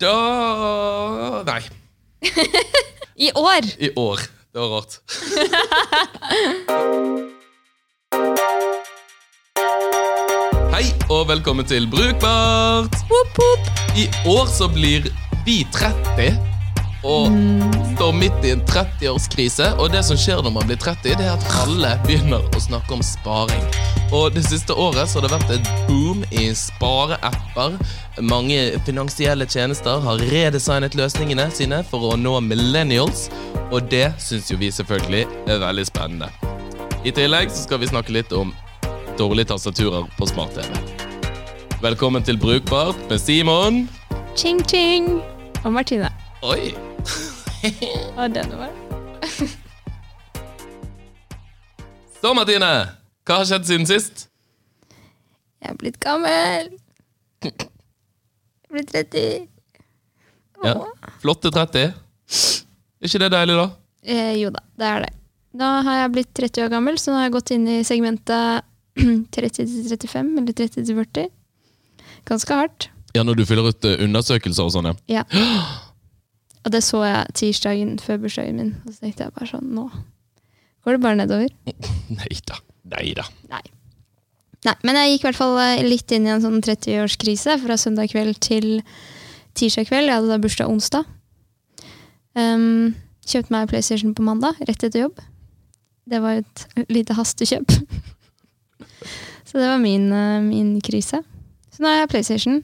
Da Nei. I år! I år. Det var rart. Hei og velkommen til Brukbart. Woop, woop. I år så blir vi 30 og står midt i en 30-årskrise. Og det som skjer når man blir 30, det er at alle begynner å snakke om sparing. Og det siste året så har det vært et boom i spareapper. Mange finansielle tjenester har redesignet løsningene sine for å nå millennials, og det syns jo vi selvfølgelig er veldig spennende. I tillegg så skal vi snakke litt om dårlige tastaturer på smart-TV. Velkommen til Brukbart med Simon. Ching, ching. Og Martine. Oi! Og den var Så, Martine, hva har skjedd siden sist? Jeg er blitt gammel. Jeg er blitt 30. Ja, Flotte 30. Er ikke det deilig, da? Eh, jo da, det er det. Da har jeg blitt 30 år gammel, så nå har jeg gått inn i segmentet 30-35 eller 30-40. Ganske hardt. Ja, Når du fyller ut eh, undersøkelser og sånn, ja. Ja. Og det så jeg tirsdagen før bursdagen min, og så tenkte jeg bare sånn Nå går det bare nedover. Nei da. Nei da. Nei. Nei, men jeg gikk i hvert fall eh, litt inn i en sånn 30-årskrise fra søndag kveld til tirsdag kveld. Jeg hadde da bursdag onsdag. Um, kjøpte meg PlayStation på mandag, rett etter jobb. Det var et lite hastekjøp. Så det var min, eh, min krise. Så nå har jeg PlayStation,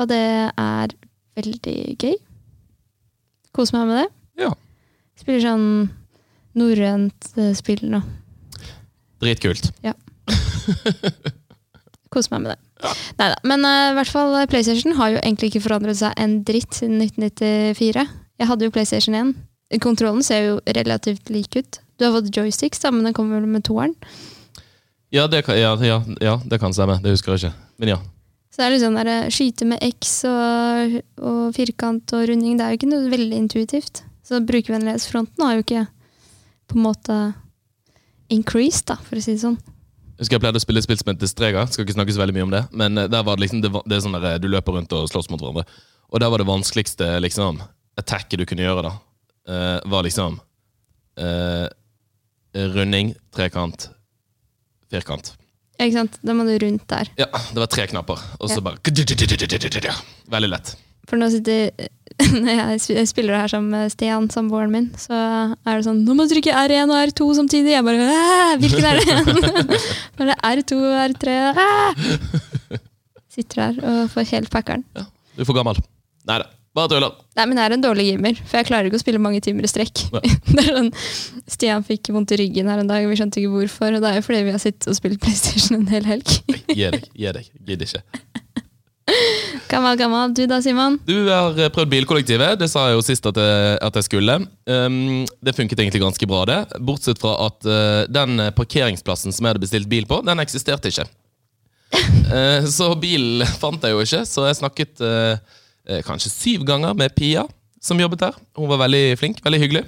og det er veldig gøy. Koser meg med det. Ja. Spiller sånn norrønt eh, spill nå. Dritkult. Koser meg med det. Neida. Men uh, i hvert fall eh, PlayStation har jo egentlig ikke forandret seg en dritt siden 1994. Jeg hadde jo PlayStation 1. Kontrollen ser jo relativt lik ut. Du har fått joysticks, da, men den kommer vel med toeren. Ja, det kan, ja, ja, ja, det kan stemme. Det husker jeg ikke. Men ja. Så det er liksom der, skyte med X og, og firkant og runding. Det er jo ikke noe veldig intuitivt. Så brukervennlighetsfronten har jo ikke på en måte increased, da, for å si det sånn. Jeg husker jeg pleide å spille spill som het Streger. Skal ikke snakke så veldig mye om det. Men eh, der var det liksom, det, det er sånn der, eh, du løper rundt og slåss mot hverandre. Og der var det vanskeligste liksom, attacket du kunne gjøre, da, uh, var liksom uh, runding, trekant, firkant. Ikke sant? Da må du rundt der. Ja, det var tre knapper, og så bare Veldig lett. For nå sitter Når jeg spiller det her sammen med Stian, samboeren min, så er det sånn Nå må du trykke R1 og R2 samtidig! Jeg bare «Æ, Hvilken er det? Når det er R2 og R3 Æ! Sitter der og får helt packeren. Ja, du er for gammel. Nei da, bare tuller. Nei, men jeg er en dårlig gamer, for jeg klarer ikke å spille mange timer i strekk. Sånn, Stian fikk vondt i ryggen her en dag, og vi skjønte ikke hvorfor. Og det er jo fordi vi har sittet og spilt PlayStation en hel helg. Gi deg. gi deg, Gidder ikke. Gammal, gammal. Du da, Simon? Du har eh, prøvd bilkollektivet. Det sa jeg jo sist at jeg, at jeg skulle. Um, det funket egentlig ganske bra, det. Bortsett fra at uh, den parkeringsplassen som jeg hadde bestilt bil på, den eksisterte ikke. uh, så bil fant jeg jo ikke, så jeg snakket eh, eh, kanskje syv ganger med Pia, som jobbet der. Hun var veldig flink, veldig hyggelig.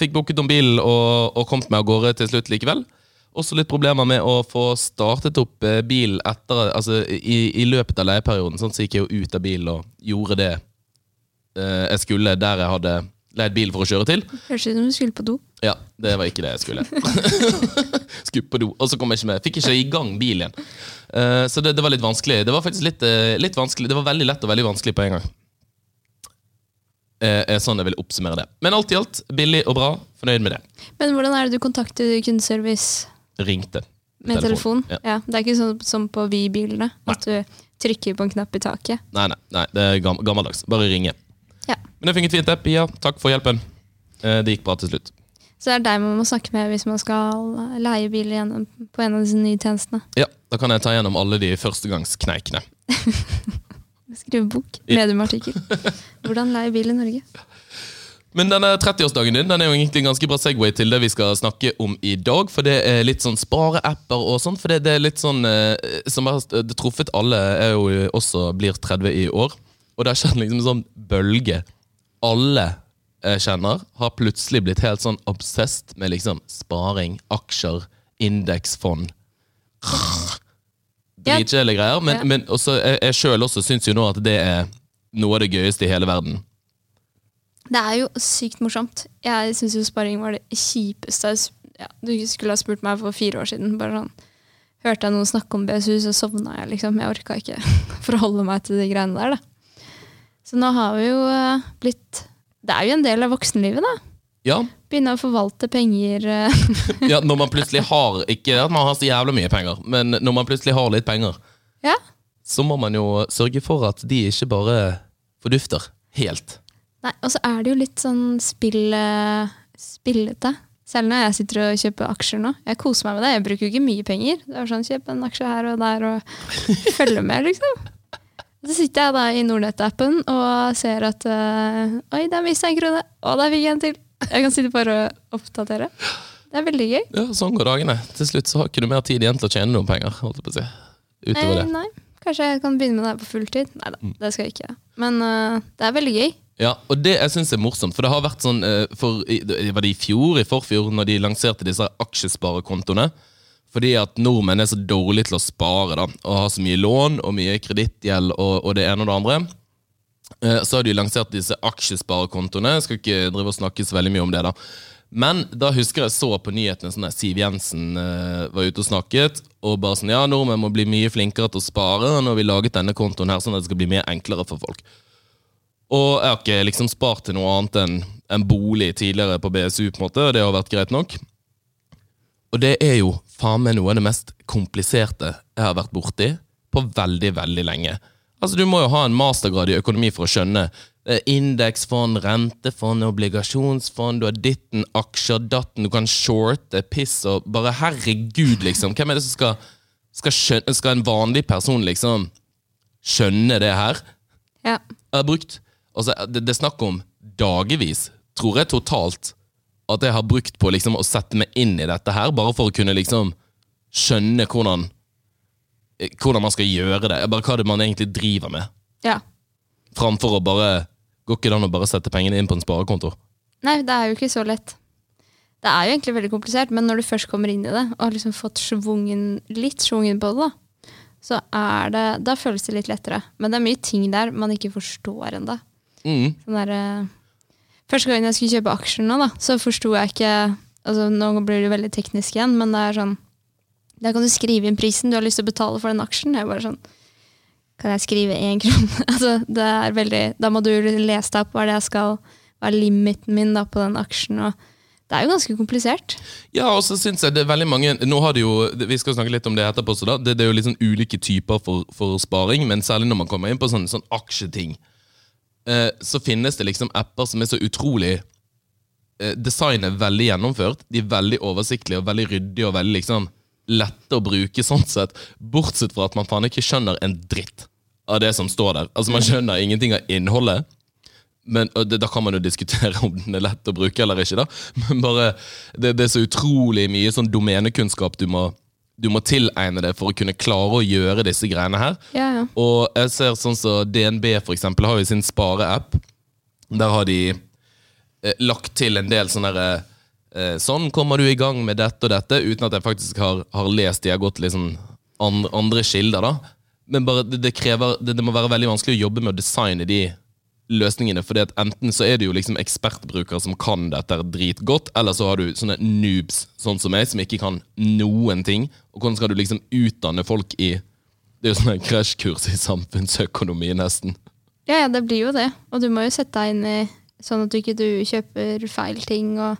Fikk booket om bilen og, og kom meg av gårde til slutt likevel. Også litt problemer med å få startet opp bilen bil etter, altså, i, i løpet av leieperioden. Sånn, så gikk jeg jo ut av bilen og gjorde det eh, jeg skulle der jeg hadde leid bil for å kjøre til. Høres ut som du skulle på do. Ja, det var ikke det jeg skulle. skulle på do, og så kom jeg ikke med. Fikk ikke i gang bil igjen. Eh, så det, det var litt vanskelig. Det var faktisk litt, eh, litt vanskelig. Det var veldig lett og veldig vanskelig på en gang. Eh, er sånn jeg vil oppsummere det. Men alt i alt, billig og bra. Fornøyd med det. Men hvordan er det du kontakter kundeservice Ringte. med telefon? Ja. Ja. Det er ikke sånn som på Vy-bilene, at du trykker på en knapp i taket. Nei, nei, nei, det er gammeldags. Bare ringe. Ja. Men det funket fint, det. Pia, takk for hjelpen. Det gikk bra til slutt. Så det er deg man må snakke med hvis man skal leie bil igjennom på en av disse nye tjenestene. Ja, Da kan jeg ta gjennom alle de førstegangskneikene. Skrive bok, mediumartikkel. Hvordan leie bil i Norge. Men denne 30-årsdagen din den er jo egentlig en ganske bra segway til det vi skal snakke om i dag. For det er litt sånn spareapper og sånn. For det, det er litt sånn eh, som har det truffet alle, er jo også blir 30 i år. Og det har skjedd liksom en sånn bølge. Alle jeg kjenner, har plutselig blitt helt sånn obsessed med liksom sparing, aksjer, indeksfond. Dritkjedelige greier. Men, men også, jeg, jeg sjøl også syns jo nå at det er noe av det gøyeste i hele verden. Det er jo sykt morsomt. Jeg syns jo sparing var det kjipeste. Ja, du skulle ha spurt meg for fire år siden. Bare sånn, Hørte jeg noen snakke om BSU, så sovna jeg, liksom. Jeg orka ikke forholde meg til de greiene der, da. Så nå har vi jo eh, blitt Det er jo en del av voksenlivet, da. Ja, Begynne å forvalte penger. eh, ja når man plutselig har Ikke at man har så jævla mye penger, men når man plutselig har litt penger, ja. så må man jo sørge for at de ikke bare fordufter helt. Nei, og så er det jo litt sånn spill, eh, spillete. Selv når jeg sitter og kjøper aksjer nå. Jeg koser meg med det. Jeg bruker jo ikke mye penger. Det er sånn, Kjøp en aksje her og der og følge med, liksom. Så sitter jeg da i Nordnett-appen og ser at uh, Oi, der mista jeg en krone! Og der fikk jeg en til! Jeg kan sitte bare og oppdatere. Det er veldig gøy. Ja, Sånn går dagene. Til slutt så har ikke du mer tid igjen til å tjene noen penger. holdt jeg på å si. Utover Eh, det. nei, kanskje jeg kan begynne med det på fulltid. Nei da, det skal jeg ikke. Men uh, det er veldig gøy. Ja, og det jeg synes er morsomt, for det har vært sånn eh, for, Var det i fjor, i forfjor, når de lanserte disse aksjesparekontoene? Fordi at nordmenn er så dårlige til å spare da, og har så mye lån og mye kredittgjeld og, og det ene og det andre. Eh, Så har de lansert disse aksjesparekontoene. Jeg skal ikke drive og snakke så veldig mye om det. da. Men da husker jeg så på nyhetene sånn der Siv Jensen uh, var ute og snakket. Og bare sånn, ja, nordmenn må bli mye flinkere til å spare. Og nå har vi laget denne kontoen her sånn at det skal bli mye enklere for folk. Og jeg har ikke liksom spart til noe annet enn en bolig tidligere på BSU, på en måte, og det har vært greit nok. Og det er jo faen meg noe av det mest kompliserte jeg har vært borti på veldig, veldig lenge. Altså, Du må jo ha en mastergrad i økonomi for å skjønne eh, indeksfond, rentefond, obligasjonsfond, du har ditten, aksjer, datten, du kan shorte, piss og bare herregud, liksom. Hvem er det som skal, skal skjønne Skal en vanlig person liksom skjønne det her? Ja. Jeg har brukt altså, det, det er snakk om dagevis, tror jeg totalt, at jeg har brukt på liksom, å sette meg inn i dette her, bare for å kunne liksom skjønne hvordan eh, hvordan man skal gjøre det. Bare hva det man egentlig driver med. ja. Framfor å bare Går ikke det an å bare sette pengene inn på en sparekonto? Nei, det er jo ikke så lett. Det er jo egentlig veldig komplisert, men når du først kommer inn i det, og har liksom fått svungen, litt svungen på det, da, så er det, da føles det litt lettere. Men det er mye ting der man ikke forstår ennå. Mm. Sånn der, eh, første gangen jeg skulle kjøpe aksjer nå, da, så forsto jeg ikke altså Nå blir det veldig teknisk igjen, men det er sånn Da kan du skrive inn prisen du har lyst til å betale for den aksjen. Jeg bare sånn Kan jeg skrive én krone? altså, det er veldig, da må du lese deg opp hva det jeg skal Hva er limiten min da på den aksjen. Og det er jo ganske komplisert. Ja, og så synes jeg det er veldig mange Nå har det jo, Vi skal snakke litt om det etterpå. Så da, det, det er jo sånn ulike typer for, for sparing, men særlig når man kommer inn på sånne, sånne aksjeting, eh, så finnes det liksom apper som er så utrolig eh, Designet er veldig gjennomført. De er veldig oversiktlige og veldig ryddige og veldig liksom lette å bruke, sånn sett. Bortsett fra at man faen ikke skjønner en dritt av det som står der. Altså Man skjønner ingenting av innholdet. Men og det, Da kan man jo diskutere om den er lett å bruke eller ikke. da Men bare det, det er så utrolig mye sånn domenekunnskap du må, du må tilegne det for å kunne klare å gjøre disse greiene her. Ja, ja. Og jeg ser sånn som DNB for eksempel har jo sin spareapp. Der har de eh, lagt til en del sånne derre eh, Sånn kommer du i gang med dette og dette, uten at jeg faktisk har, har lest de har gått liksom andre, andre kilder. da Men bare det, det krever det, det må være veldig vanskelig å jobbe med å designe de løsningene. at enten så er det jo liksom ekspertbrukere som kan dette dritgodt, eller så har du sånne noobs sånn som meg, som ikke kan noen ting. Og hvordan skal du liksom utdanne folk i Det er jo sånn en krasjkurs i samfunnsøkonomi, nesten. Ja, ja, det blir jo det. Og du må jo sette deg inn i sånn at du ikke du kjøper feil ting. Og,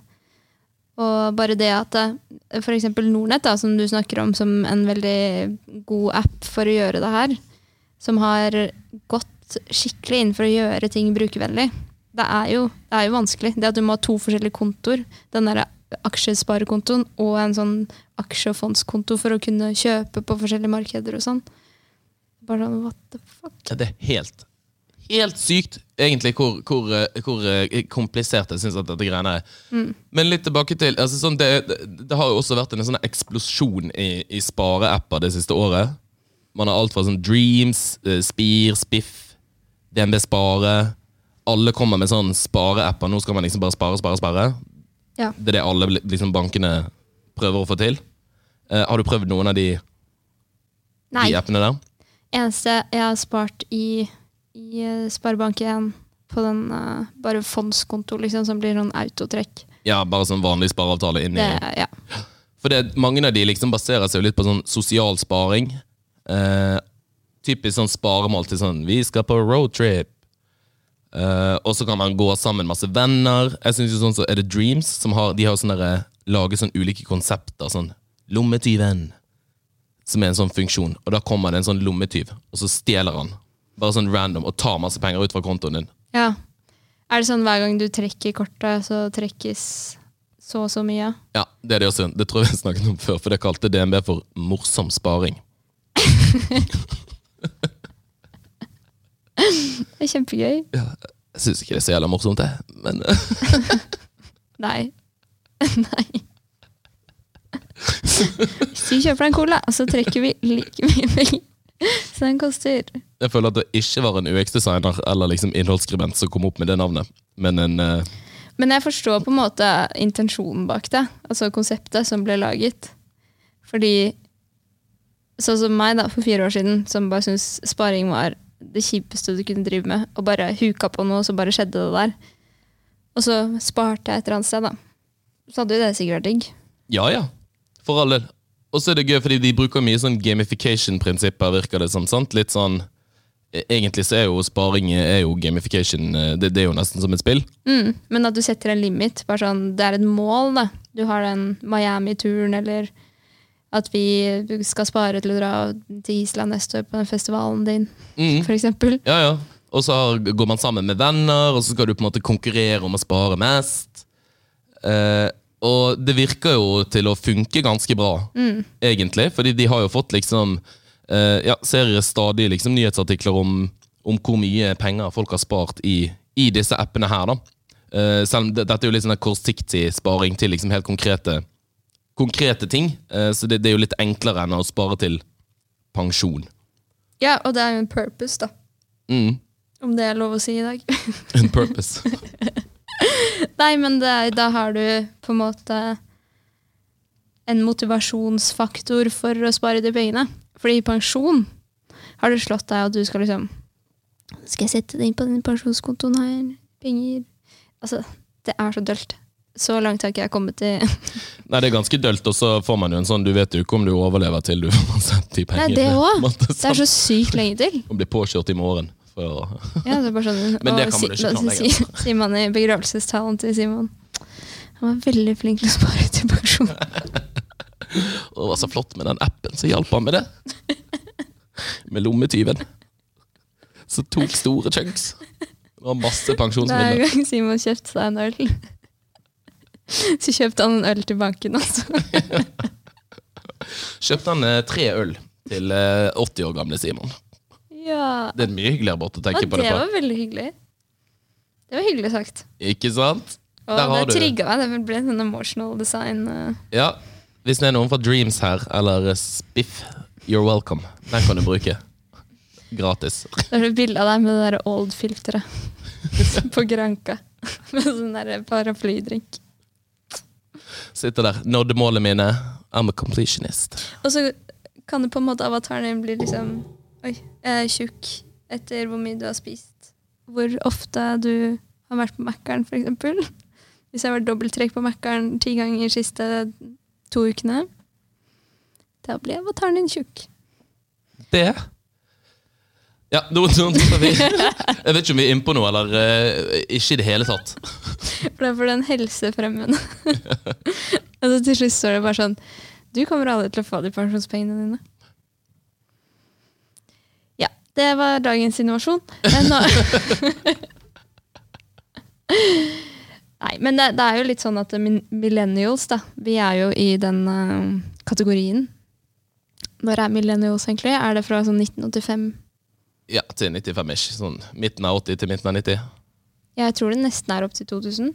og bare det at f.eks. for eksempel Nordnett, da, som du snakker om som en veldig god app for å gjøre det her, som har gått skikkelig inn for å gjøre ting brukervennlig. Det er jo, det er jo vanskelig. Det at du må ha to forskjellige kontoer. Den der aksjesparekontoen og en sånn aksje- og fondskonto for å kunne kjøpe på forskjellige markeder og sånn. Bare sånn, what the fuck? Ja, det er helt Helt sykt, egentlig, hvor, hvor, eh, hvor eh, komplisert jeg syns dette greiene er. Men litt tilbake til altså, sånn, det, det, det har jo også vært en sånn eksplosjon i, i spareapper det siste året. Man har alt fra sånn Dreams, eh, Spir, Spiff, DNB Spare. Alle kommer med sånn spareapper. Nå skal man liksom bare spare, spare, spare. Ja. Det er det alle liksom, bankene prøver å få til. Eh, har du prøvd noen av de, de appene der? Eneste jeg har spart i, i eh, Sparebank1 på den uh, bare fondskonto, liksom, som blir noen autotrekk. Ja, bare sånn vanlig spareavtale inni Det, ja. For det, mange av de liksom baserer seg jo litt på sånn sosial sparing. Eh, typisk sånn sparemål til sånn 'vi skal på roadtrip'. Uh, og så kan man gå sammen masse venner. Jeg synes jo sånn så er det Dreams som har, de har sånn der, lager sånn ulike konsepter. Sånn 'lommetyven', som er en sånn funksjon. Og da kommer det en sånn lommetyv, og så stjeler han. Bare sånn random, og tar masse penger ut fra kontoen din. ja. Er det sånn hver gang du trekker kortet, så trekkes så og så mye? Ja, Det er det også. Det tror jeg vi snakket om før, for det kalte DNB for morsom sparing. Det er kjempegøy. Jeg syns ikke det er så jævla morsomt, det. Men Nei. Nei. Hvis du kjøper en cola, så trekker vi like mye penger Så den koster. jeg føler at det ikke var en UX-designer eller liksom innholdsskribent som kom opp med det navnet, men en uh... Men jeg forstår på en måte intensjonen bak det, altså konseptet som ble laget. Fordi sånn som meg da, for fire år siden, som bare syntes sparing var det kjipeste du kunne drive med, og bare huka på noe, så bare skjedde det der. Og så sparte jeg et eller annet sted, da. Så hadde jo det sikkert vært digg. Ja ja, for all del. Og så er det gøy, fordi de bruker mye sånn gamification-prinsipper, virker det som. sant? Litt sånn e- Egentlig så er jo sparing er jo gamification. eh, Det, det er jo nesten som et spill. Mm, men at du setter en limit. Bare sånn, det er et mål, da. Du har den Miami-turen, eller at vi skal spare til å dra til Island neste år på den festivalen din, Mm. eksempel. Ja, ja. Og så går man sammen med venner, og så skal du på en måte konkurrere om å spare mest. Eh, og det virker jo til å funke ganske bra, egentlig. Fordi de har jo fått liksom eh, Ja, ser stadig liksom nyhetsartikler om, om hvor mye penger folk har spart i, i disse appene her, da. Eh, selv om det, dette er jo litt sånn kortsiktig sparing til liksom helt konkrete, konkrete ting. Eh, så det, det er jo litt enklere enn å spare til pensjon. Ja, og det er jo en purpose, da. Mm. Om det er lov å si i dag. En purpose. Nei, men det, er- da har du på en måte en motivasjonsfaktor for å spare de pengene. Fordi i pensjon har det slått deg at du skal liksom Skal jeg sette det inn på den pensjonskontoen her? Penger Altså, det er så dølt. Så langt har ikke jeg kommet til Nei, det er ganske dølt, og så får man jo en sånn Du vet jo ikke om du overlever til du får sett penger. Nei, det òg! Det er så sykt lenge til. Og blir påkjørt i morgen. For, Ja, det er bare sånn, Men det kan man ikke planlegge. sier- Sier man i begravelsestalen til Simon. Han var veldig flink til å spare til pensjon. og det var så flott med den appen som hjalp han med det. Med lommetyven. Så tok store chunks. Det var masse Hver pensjonsmidler. gang Simon kjøpte seg en øl, så kjøpte han en øl til banken altså. Kjøpte han eh, tre øl til eh, 80 år gamle Simon. Ja, Det er mye hyggeligere måte å tenke og på det det på. var veldig hyggelig. Det var hyggelig sagt. Ikke sant? Og Der har det du. trigga meg. Det ble sånn emotional design. eh. Ja, hvis det er noen fra Dreams her, eller eh, Spiff, you're welcome. Den kan du bruke. Gratis. Det er et bilde av deg med det der old-filteret på Granka. Med sånn der paraplydrink. Sitter der. Nådde målet mine. I'm a completionist. Og så kan det på en måte avataren din bli liksom Oi, jeg er tjukk etter hvor mye du har spist. Hvor ofte du har vært på Mækkern, eksempel. Hvis jeg har vært dobbelttrekk på Mækkern ti ganger de siste to ukene, da blir avataren din tjukk. Det Ja, nå, nå vi Jeg vet ikke om vi er innpå noe, eller eh, ikke i det hele tatt. For det er for den helsefremmende. Og så til slutt står det bare sånn Du kommer aldri til å få de pensjonspengene dine. Ja, det var dagens innovasjon. Men nå Nei, men det, det er jo litt sånn at millennials, da Vi er jo i den uh, kategorien. Når er millennials, egentlig? Er det fra sånn 1985? Ja, til 95-ish. Sånn midten av 80 til midten av 90. Jeg tror det nesten er opp til 2000.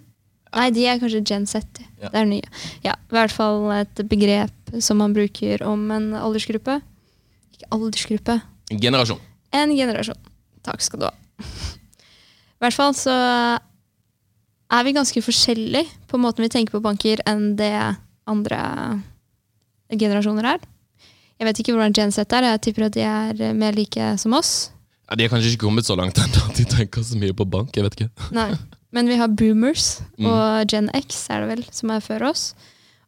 Nei, de er kanskje Gen Z. Ja. Det er nye. Ja, I hvert fall et begrep som man bruker om en aldersgruppe. Ikke aldersgruppe, En generasjon. en generasjon. Takk skal du ha. I hvert fall så er vi ganske forskjellige på måten vi tenker på banker enn det andre generasjoner er. Jeg vet ikke hvordan Gen Z er, jeg tipper at de er mer like som oss. Ja, de har kanskje ikke kommet så langt ennå at de tenker så mye på bank. jeg vet ikke. Nei. Men vi har boomers Mm. og Gen X er det vel, som er før oss.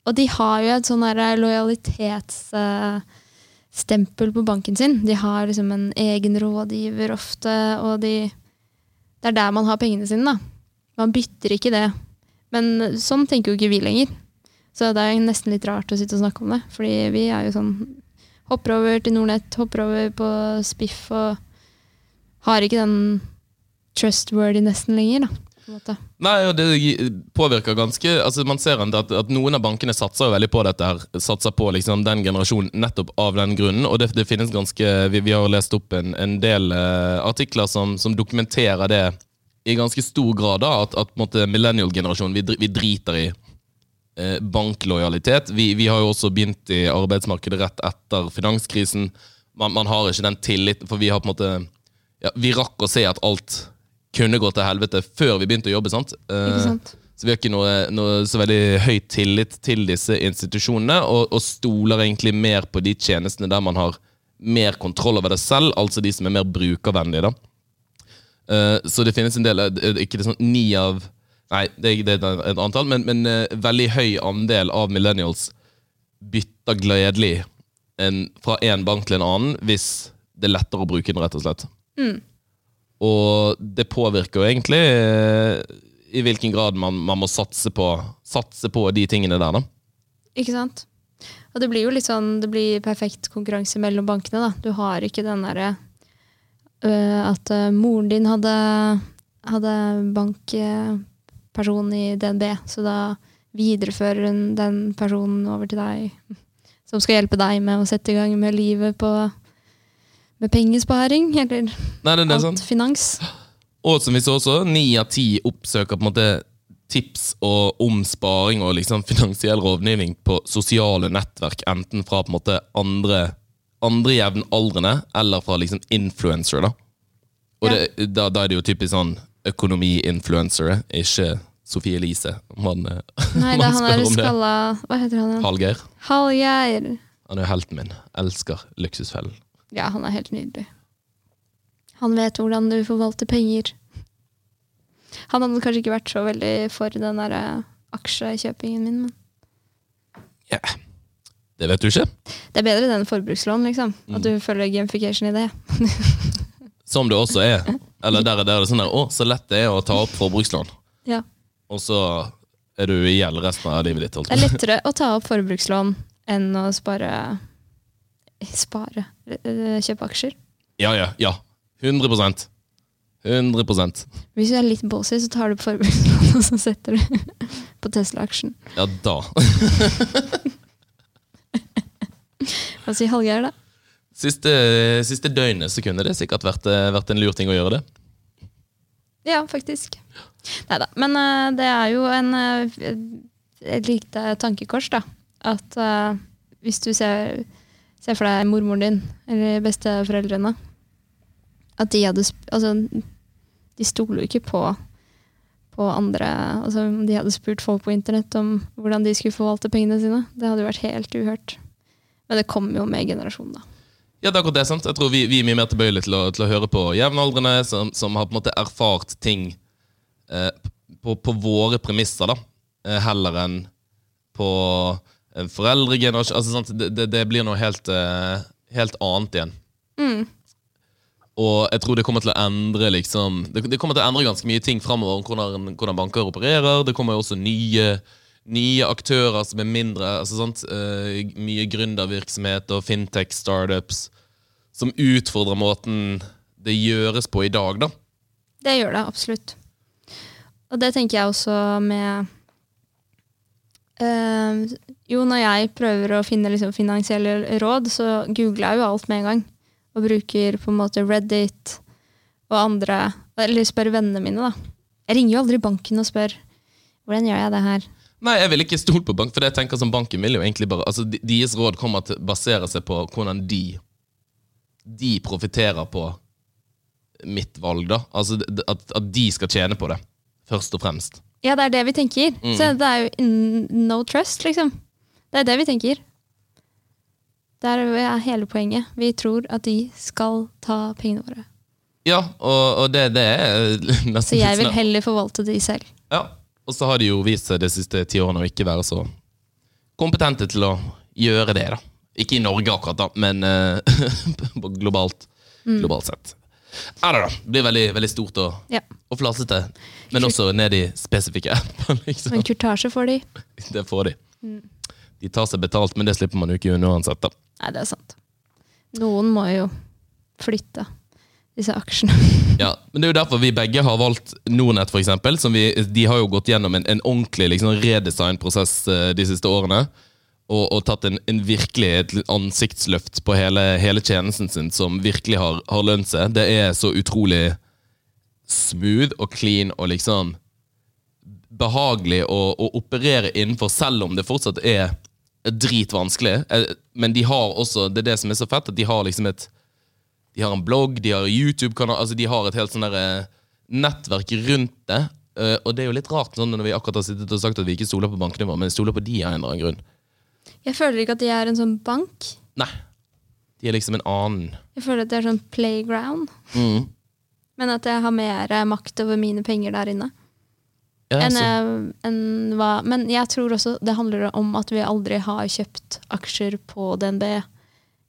Og de har jo et sånn der lojalitetsstempel på banken sin. De har liksom en egen rådgiver ofte, og de Det er der man har pengene sine, da. Man bytter ikke det. Men sånn tenker jo ikke vi lenger. Så det er nesten litt rart å sitte og snakke om det. Fordi vi er jo sånn Hopper over til Nordnett, hopper over på Spiff og har ikke den trustworthy-nesten lenger, da. Nei, og det påvirker ganske altså Man ser at, at noen av bankene satser veldig på dette. her Satser på liksom den generasjonen nettopp av den grunnen. Og det, det finnes ganske Vi, vi har lest opp en, en del uh, artikler som, som dokumenterer det i ganske stor grad. da At, at millennial-generasjonen vi, vi driter i uh, banklojalitet. Vi, vi har jo også begynt i arbeidsmarkedet rett etter finanskrisen. Man, man har ikke den tilliten, for vi har på en måte ja, Vi rakk å se at alt kunne gå til helvete før vi begynte å jobbe. sant? Eh, Ikke sant? så vi har ikke noe, noe så veldig høy tillit til disse institusjonene, og, og stoler egentlig mer på de tjenestene der man har mer kontroll over det selv, altså de som er mer brukervennlige. da. Eh, så det finnes en del, eh, ikke det sånn ni av Nei, det er, det er et antall, men, men veldig høy andel av millennials bytter gledelig en, fra én bank til en annen hvis det er lettere å bruke den, rett og slett. Mm. Og det påvirker jo egentlig eh, i hvilken grad man, man må satse på, satse på de tingene der, da. Ikke sant? Og det blir jo litt sånn, det blir perfekt konkurranse mellom bankene. da. Du har ikke den derre øh, at øh, moren din hadde, hadde bankperson i DNB, så da viderefører hun den personen over til deg, som skal hjelpe deg med å sette i gang med livet på med pengesparing, eller Nei, det, det alt sant. finans. Og som vi så også, ni av ti oppsøker på en måte tips og om sparing og liksom finansiell rådgivning på sosiale nettverk, enten fra på en måte andre, andre jevnaldrende eller fra liksom influensere. da. Og Ja. det, da, da er det jo typisk sånn økonomi-influensere, ikke Sofie Elise. Man, Nei, det man er spør om det. skalla Hva heter han? Hallgeir. Hallgeir. Han er jo helten min. Elsker luksusfellen. Ja, han er helt nydelig. Han vet hvordan du forvalter penger. Han hadde kanskje ikke vært så veldig for den der eh, aksjekjøpingen min, men Ja. Det vet du ikke. det er bedre enn forbrukslån, liksom. Mm. At du følger gamification i det. Som det også er. Eller der, der er det sånn der, å, så lett det er å ta opp forbrukslån. Ja. Og så er du i gjeld resten av livet ditt. holdt Det er lettere å ta opp forbrukslån enn å spare Spare? eh, Kjøpe aksjer. Ja, ja, ja. 100% 100% Hvis du er litt bossy, så tar du på forbrukslån og så setter du på Tesla-aksjen. Ja, da. Hva sier Hallgeir, da? Siste, siste døgnet så kunne det sikkert vært, eh, vært en lur ting å gjøre det. Ja, faktisk. Nei da. Men uh, det er jo en uh, et lite tankekors, da. At uh, hvis du ser, ser for deg mormoren din, eller besteforeldrene At de hadde Altså, de stoler jo ikke på, på andre Altså, om de hadde spurt folk på internett om hvordan de skulle forvalte pengene sine. Det hadde jo vært helt uhørt. Men det kommer jo med generasjonen, da. Ja, det er akkurat det, sant? Jeg tror vi, vi er mye mer tilbøyelige til til å høre på jevnaldrende som, som har på en måte erfart ting eh, på, på våre premisser, da. Eh, heller enn på foreldregenerasjon. Altså? Det, det, det blir noe helt, eh, helt annet igjen. Mm. Og jeg tror det kommer til å endre liksom, det, det kommer til å endre ganske mye ting framover. Hvordan, hvordan banker opererer. Det kommer jo også nye, nye aktører som er mindre altså? Eh, Mye gründervirksomhet og fintech-startups som utfordrer måten det gjøres på i dag. da. Det gjør det absolutt. Og det tenker jeg også med eh, Jo, når jeg prøver å finne liksom, finansielle råd, så googler jeg jo alt med en gang. Og bruker på en måte Reddit og andre Eller spør vennene mine, da. Jeg ringer jo aldri banken og spør hvordan gjør jeg det her. Nei, jeg vil ikke stole på bank, for det jeg tenker som banken vil jo egentlig bare altså Deres råd kommer til å basere seg på hvordan de De profitterer på mitt valg, da. Altså at, at de skal tjene på det, først og fremst. Ja, det er det vi tenker. Mm. Så det er jo no trust, liksom. Det er det vi tenker. Det er hele poenget. Vi tror at de skal ta pengene våre. Ja, og, og det, det er nesten Så jeg vil heller forvalte de selv. Ja, og så har de jo vist seg de siste ti årene å ikke være så kompetente til å gjøre det, da. Ikke i Norge akkurat, da, men uh, globalt, globalt sett. Ja da, da. Det blir veldig, veldig stort og, Ja. og flasete. Men også ned i spesifikke liksom. Men kurtasje får de. Det får de. De tar seg betalt, men det slipper man jo ikke unna uansett. da. Nei, det er sant. Noen må jo flytte disse aksjene. Ja, men Det er jo derfor vi begge har valgt Nornett. Som de har jo gått gjennom en, en ordentlig liksom, redesignprosess eh, de siste årene. Og, og tatt en, en virkelig et ansiktsløft på hele, hele tjenesten sin, som virkelig har, har lønt seg. Det er så utrolig smooth og clean og liksom behagelig å, å operere innenfor, selv om det fortsatt er dritvanskelig. Eh, Men de har også, det er det som er så fett, at de har liksom et de har en blogg, de har YouTube-kanal, altså de har et helt sånn der, eh, nettverk rundt det. Eh, og det er jo litt rart sånn når vi akkurat har sittet og sagt at vi ikke stoler på bankene våre, men stoler på de av en eller annen grunn. Jeg føler ikke at de er en sånn bank. Nei. De er liksom en annen. Jeg føler at det er sånn playground. Mm. Men at jeg har mer makt over mine penger der inne. Ja, enn altså. eh, enn hva Men jeg tror også det handler om at vi aldri har kjøpt aksjer på DNB.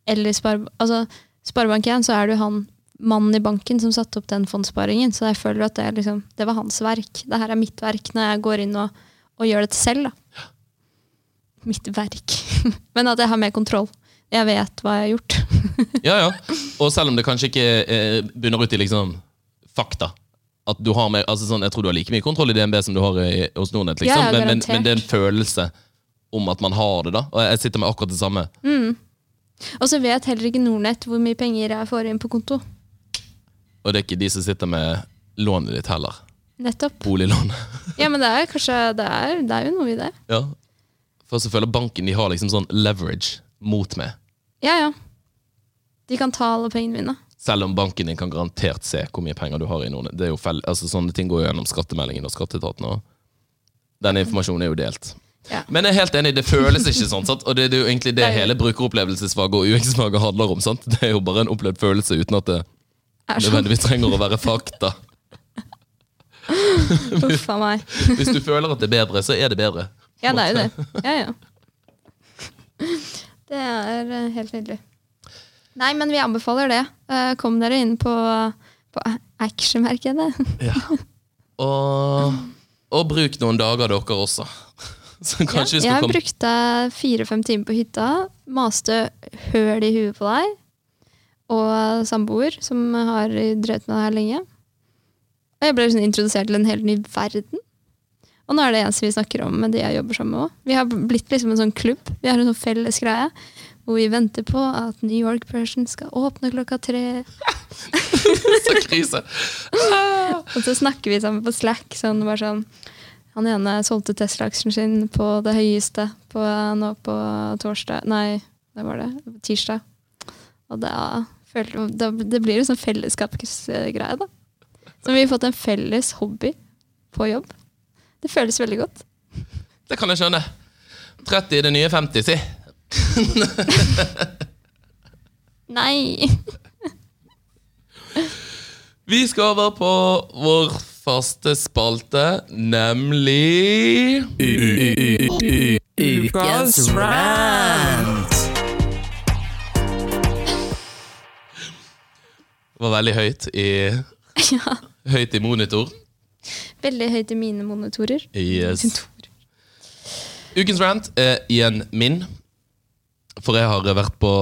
Eller Spar... Altså, Sparebank1, så er det jo han mannen i banken som satte opp den fondssparingen. Så jeg føler at det, liksom, det var hans verk. Det her er mitt verk når jeg går inn og, og gjør dette selv. da. Mitt verk. Men at jeg har mer kontroll. Jeg vet hva jeg har gjort. Ja, ja. Og selv om det kanskje ikke eh, bunner ut i liksom fakta. At du har mer, altså sånn, Jeg tror du har like mye kontroll i DNB som du har i, hos Nordnett. liksom. Ja, men, men, men det er en følelse om at man har det. da Og jeg sitter med akkurat det samme. Og så vet heller ikke Nordnett hvor mye penger jeg får inn på konto. Og det er ikke de som sitter med lånet ditt heller. Nettopp. Boliglån. Ja, men det er kanskje Det er, det er jo noe i det. Ja. For så føler banken de har liksom sånn leverage mot meg. Ja, ja. De kan ta alle pengene mine. Selv om banken din kan garantert se hvor mye penger du har i noen. Det er jo fel altså, sånne ting går jo gjennom skattemeldingen og skatteetaten. Og den informasjonen er jo delt. Ja. Men jeg er helt enig, det føles ikke sånn. Sant? Og det, det er jo egentlig det Det jo- hele brukeropplevelsesfaget og UX-faget handler om. Sant? Det er jo bare en opplevd følelse uten at det nødvendigvis trenger å være fakta. Uff a meg. Hvis du føler at det er bedre, så er det bedre. Ja, det er jo det. Ja, ja. Det er eh, helt nydelig. Nei, men vi anbefaler det. Eh, Kom dere inn på, på actionmarkedet. Ja. Og, og bruk noen dager dere også. Så Ja, jeg brukte fire-fem timer på hytta. Maste høl i huet på deg. Og samboer, som har drevet med det her lenge. Og jeg ble liksom introdusert til en helt ny verden. Og nå er det eneste vi snakker om med de jeg jobber sammen med òg. Vi har blitt liksom en sånn klubb. Vi har en sånn felles greie hvor vi venter på at New York Person skal åpne klokka tre. så krise. Og så snakker vi sammen på Slack. Sånn, bare sånn Han ene solgte Tesla-aksjen sin på det høyeste på, nå på torsdag Nei, det var det. Tirsdag. Og da da, Det blir en sånn fellesskapsgreie, da. Så vi har fått en felles hobby på jobb. Det føles veldig godt. Det kan jeg skjønne. 30 i det nye 50, si. Nei! Vi skal over på vår faste spalte, nemlig Ukas rant. Det var veldig høyt i, Ja. høyt i monitor. Veldig høyt i mine monitorer. Yes. Ukens rant er igjen min. For jeg har vært på,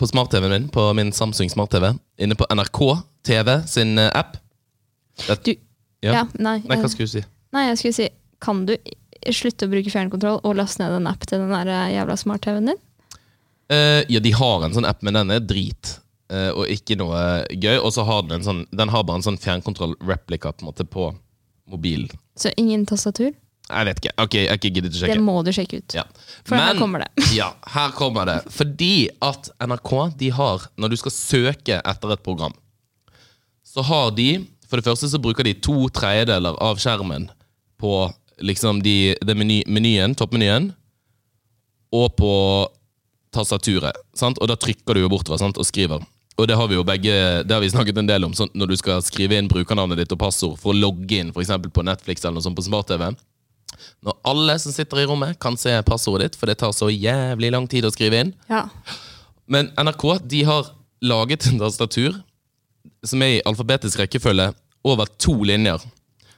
på smart-TV-en min, på min Samsung smart-TV, inne på NRK TV sin eh, app. Det, Du Ja. Ja, nei. nei, hva eh, skulle du si? Nei, jeg skulle si Kan du slutte å bruke fjernkontroll og laste ned en app til den der eh, jævla smart-TV-en din? Uh, ja, de har en sånn app, men den er drit. Uh, og ikke noe gøy. Og så har den en sånn Den har bare en sånn fjernkontroll-replika på, på mobilen. Så ingen tastatur? Jeg vet ikke. Ok, jeg har ikke giddet å Det må du sjekke ut. Ja. For her kommer det. ja, her kommer det. Fordi at NRK, de har, når du skal søke etter et program, så har de For det første så bruker de to tredjedeler av skjermen på liksom de, det meny, menyen, toppmenyen, og på tastaturet. Sant? Og da trykker du jo bortover sant? og skriver. Og det har vi jo begge Det har vi snakket en del om. Sånn, når du skal skrive inn brukernavnet ditt og passord for å logge inn for på Netflix eller noe sånt på smart-TV. Når alle som sitter i rommet, kan se passordet ditt, for det tar så jævlig lang tid å skrive inn. Ja. Men NRK de har laget en tastatur som er i alfabetisk rekkefølge over to linjer.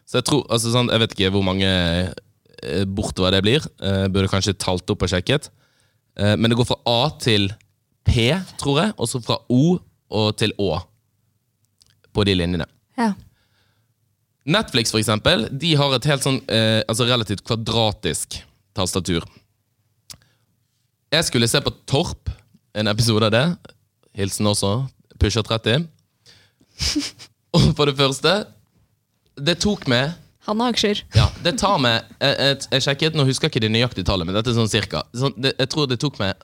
Så jeg tror, altså sånn, jeg vet ikke hvor mange eh, bortover det blir. Eh, burde kanskje talt opp og sjekket. Eh, men det går fra A til P, tror jeg, og så fra O og til Å på de linjene. ja. Netflix for eksempel, de har et helt sånn eh, altså relativt kvadratisk tastatur. Jeg skulle se på Torp, en episode av det. Hilsen også. Pusher 30. Og for det første Det tok meg Han har aksjer. ja, det tar meg Jeg, jeg, jeg sjekket, nå husker jeg ikke det nøyaktige tallet, men dette er sånn cirka. Sånn, det, jeg tror det tok meg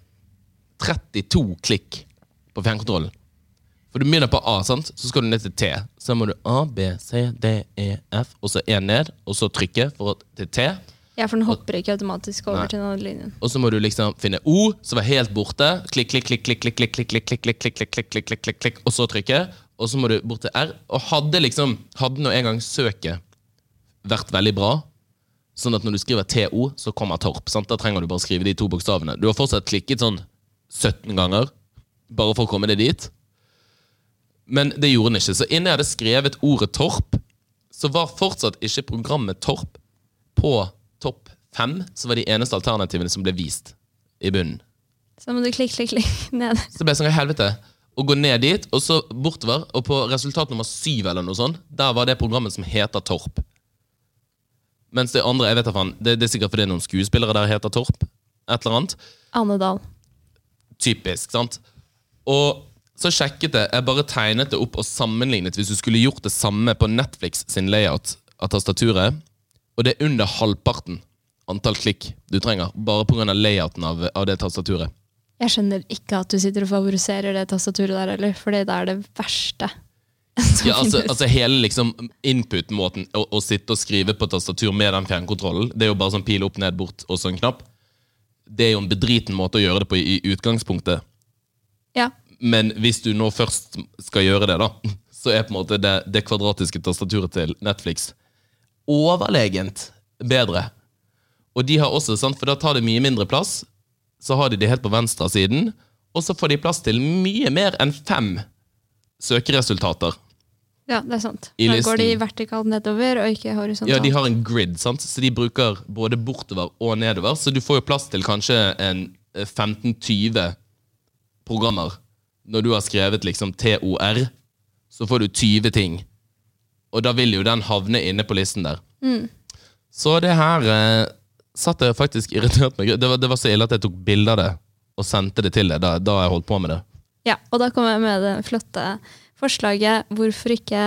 32 klikk på fjernkontrollen. For du begynner på A, sant? så skal du ned til T. Så må du A, B, C, D, E, F, og så én ned, og så trykke for, til T. Ja, for den hopper ikke automatisk over Nei. til den andre linjen. Og så må du liksom finne O, som er helt borte. Klikk, klikk, klikk, klikk, klikk, klikk, klikk, klikk, klikk, klikk, klikk, klikk, klikk, klikk, klikk, klikk, og så trykke. Og så må du bort til R. Og hadde liksom Hadde nå en gang søket vært veldig bra, sånn at når du skriver TO, så kommer Torp. sant? Da trenger du bare skrive de to bokstavene. Du har fortsatt klikket sånn 17 ganger, bare for å komme deg dit. Men det gjorde den ikke. Så innen jeg hadde skrevet ordet Torp, så var fortsatt ikke programmet Torp på topp fem, som var de eneste alternativene som ble vist i bunnen. Så må du klikke, klikke, klikke ned. Så det ble sånn helvete. Å gå ned dit, og så bortover, og på resultat nummer syv eller noe sånt, der var det programmet som heter Torp. Mens det andre, jeg vet da faen, det, det er sikkert fordi noen skuespillere der heter Torp. Et eller annet. Anne Dahl. Typisk, sant? Og så sjekket jeg, jeg bare tegnet det opp og sammenlignet hvis du skulle gjort det samme på Netflix sin layout av tastaturet, og det er under halvparten antall klikk du trenger, bare pga. layouten av, av det tastaturet. Jeg skjønner ikke at du sitter og favoriserer det tastaturet der heller, for det er det verste. Ja, altså, altså Hele liksom input-måten å, å sitte og skrive på tastatur med den fjernkontrollen, det er jo bare sånn pil opp, ned, bort og sånn knapp. Det er jo en bedriten måte å gjøre det på i, i utgangspunktet. Ja, Men hvis du nå først skal gjøre det, da, så er på en måte det, det kvadratiske tastaturet til Netflix overlegent bedre. Og de har også, sant, for da tar det mye mindre plass, så har de det helt på venstre siden, og så får de plass til mye mer enn fem søkeresultater. ja, det er sant. Da går de vertikalt nedover, og ikke horisontalt. Ja, de har en grid, sant? så de bruker både bortover og nedover. Så du får jo plass til kanskje en eh, 15-20 programmer. Når du har skrevet liksom TOR, så får du 20 ting. Og da vil jo den havne inne på listen der. Så det her eh, satt jeg faktisk irritert meg. Det var, det var så ille at jeg tok bilde av det og sendte det til deg da, da jeg holdt på med det. Ja, og da kom jeg med det flotte forslaget hvorfor ikke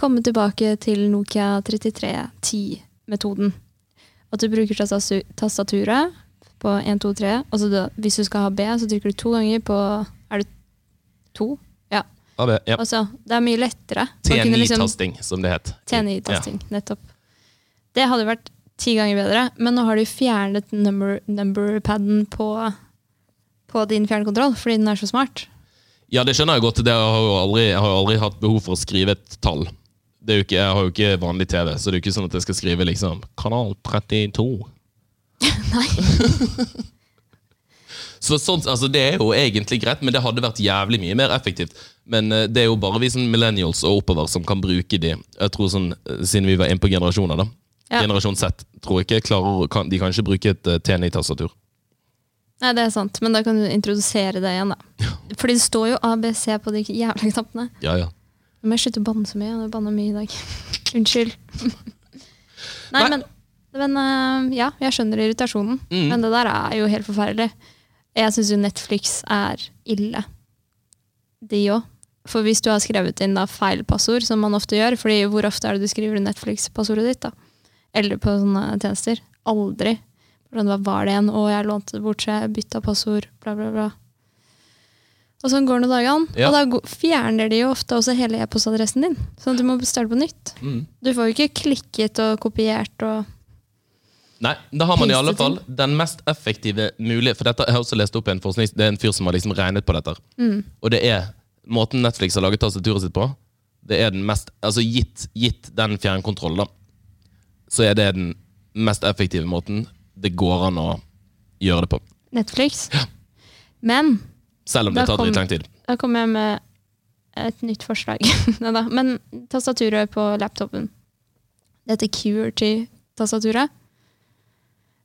komme tilbake til Nokia 3310-metoden. At du bruker tastaturet på 1, 2, 3, og så da, hvis du skal ha B, så trykker du to ganger på Er det to? Ja. AB, ja. Altså, det er mye lettere. kunne liksom- T9-tasting, som det het. TNI-testing, nettopp. Det hadde vært ti ganger bedre, men nå har de fjernet number, number-paden på, på din fjernkontroll, fordi den er så smart. Ja, det skjønner jeg godt. Det har jo aldri, jeg har jo aldri hatt behov for å skrive et tall. Det er jo ikke, jeg har jo ikke vanlig TV, så det er jo ikke sånn at jeg skal skrive liksom Kanal 32. Nei. Så sånt, altså Det er jo egentlig greit, men det hadde vært jævlig mye mer effektivt. Men uh, det er jo bare vi som millennials og oppover som kan bruke de. Jeg tror sånn, eh, Siden vi var inne på generasjoner, da. Ja. Generasjon Z tror jeg ikke klarer, kan, de kan ikke bruke et uh, T9-tastatur. Nei, det er sant, men da kan du introdusere det igjen, da. Ja. Fordi det står jo ABC på de jævla knappene. Ja, ja. Nå må jeg slutte å banne så mye. Jeg har banna mye i dag. Unnskyld. Nei, Nei. men, men uh, ja, jeg skjønner irritasjonen. Mm. Men det der er jo helt forferdelig. Jeg syns jo Netflix er ille. De òg. For hvis du har skrevet inn da feil passord, som man ofte gjør fordi hvor ofte er det du skriver Netflix-passordet ditt? da? Eller på sånne tjenester? Aldri. Hvordan var det igjen? Å, jeg lånte det bort, så jeg bytta passord. Bla, bla, bla. Og sånn går det noen dager. Ja. Og da fjerner de jo ofte også hele e-postadressen din. Sånn at du må starte på nytt. Mm. Du får jo ikke klikket og kopiert og Nei, da har man i alle fall den mest effektive mulige For dette, jeg har også lest opp en forskning Det er en fyr som har liksom regnet på dette. Mm. Og det er måten Netflix har laget tastaturet sitt på, det er den mest Altså gitt, gitt den fjernkontrollen, så er det den mest effektive måten det går an å gjøre det på. Netflix. Men Selv om det tar dritlang tid. da kommer jeg med et nytt forslag. Men tastaturet på laptopen Dette QWERTY-tastaturet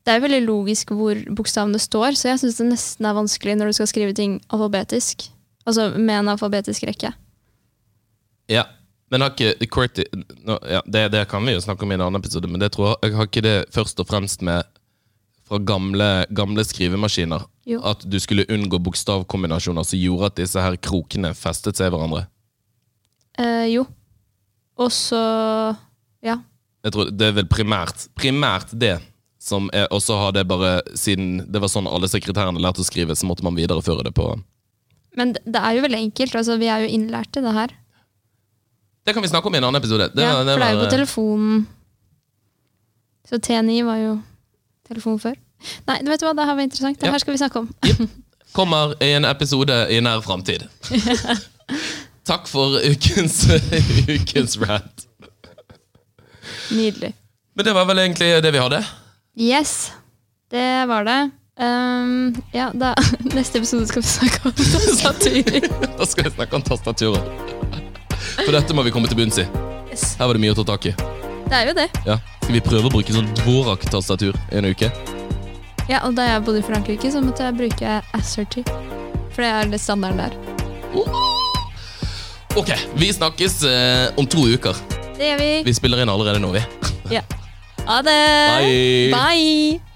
Det er jo veldig logisk hvor bokstavene står, så jeg syns det nesten er vanskelig når du skal skrive ting alfabetisk. Altså med en alfabetisk rekke. Ja, men har ikke QWERTY nå, ja, det, det kan vi jo snakke om i en annen episode, men det tror jeg, jeg har ikke det først og fremst med fra gamle, gamle skrivemaskiner Jo. at du skulle unngå bokstavkombinasjoner som gjorde at disse her krokene festet seg i hverandre. Eh, jo. Og så Ja. Jeg tror Det er vel primært, primært det Og så har det bare Siden det var sånn alle sekretærene lærte å skrive, så måtte man videreføre det på Men det, det er jo veldig enkelt. Altså, vi er jo innlærte, det her. Det kan vi snakke om i en annen episode. Det, ja, var- det for det er jo på telefonen. Så T9 var jo telefon før. Nei, vet du hva, det her var interessant. Det Ja. her skal vi snakke om. kommer i en episode i nær framtid. Takk for ukens, ukens rant. Nydelig. Men det var vel egentlig det vi hadde. Yes, det var det. Um, ja, da, neste episode skal vi snakke om tastaturer. Da skal vi snakke om tastaturer. For dette må vi komme til bunns i. Yes. Her var det mye å ta tak i. Det er jo det. Ja. Skal vi prøve å bruke sånn Dvorak-tastatur en uke? Ja, og da jeg bodde i Frankrike, så måtte jeg bruke Asserty. For det er det standarden der. Ok, vi snakkes eh, om to uker. Det gjør vi. Vi spiller inn allerede nå, vi. Ja. Ha det! Bye. Bye.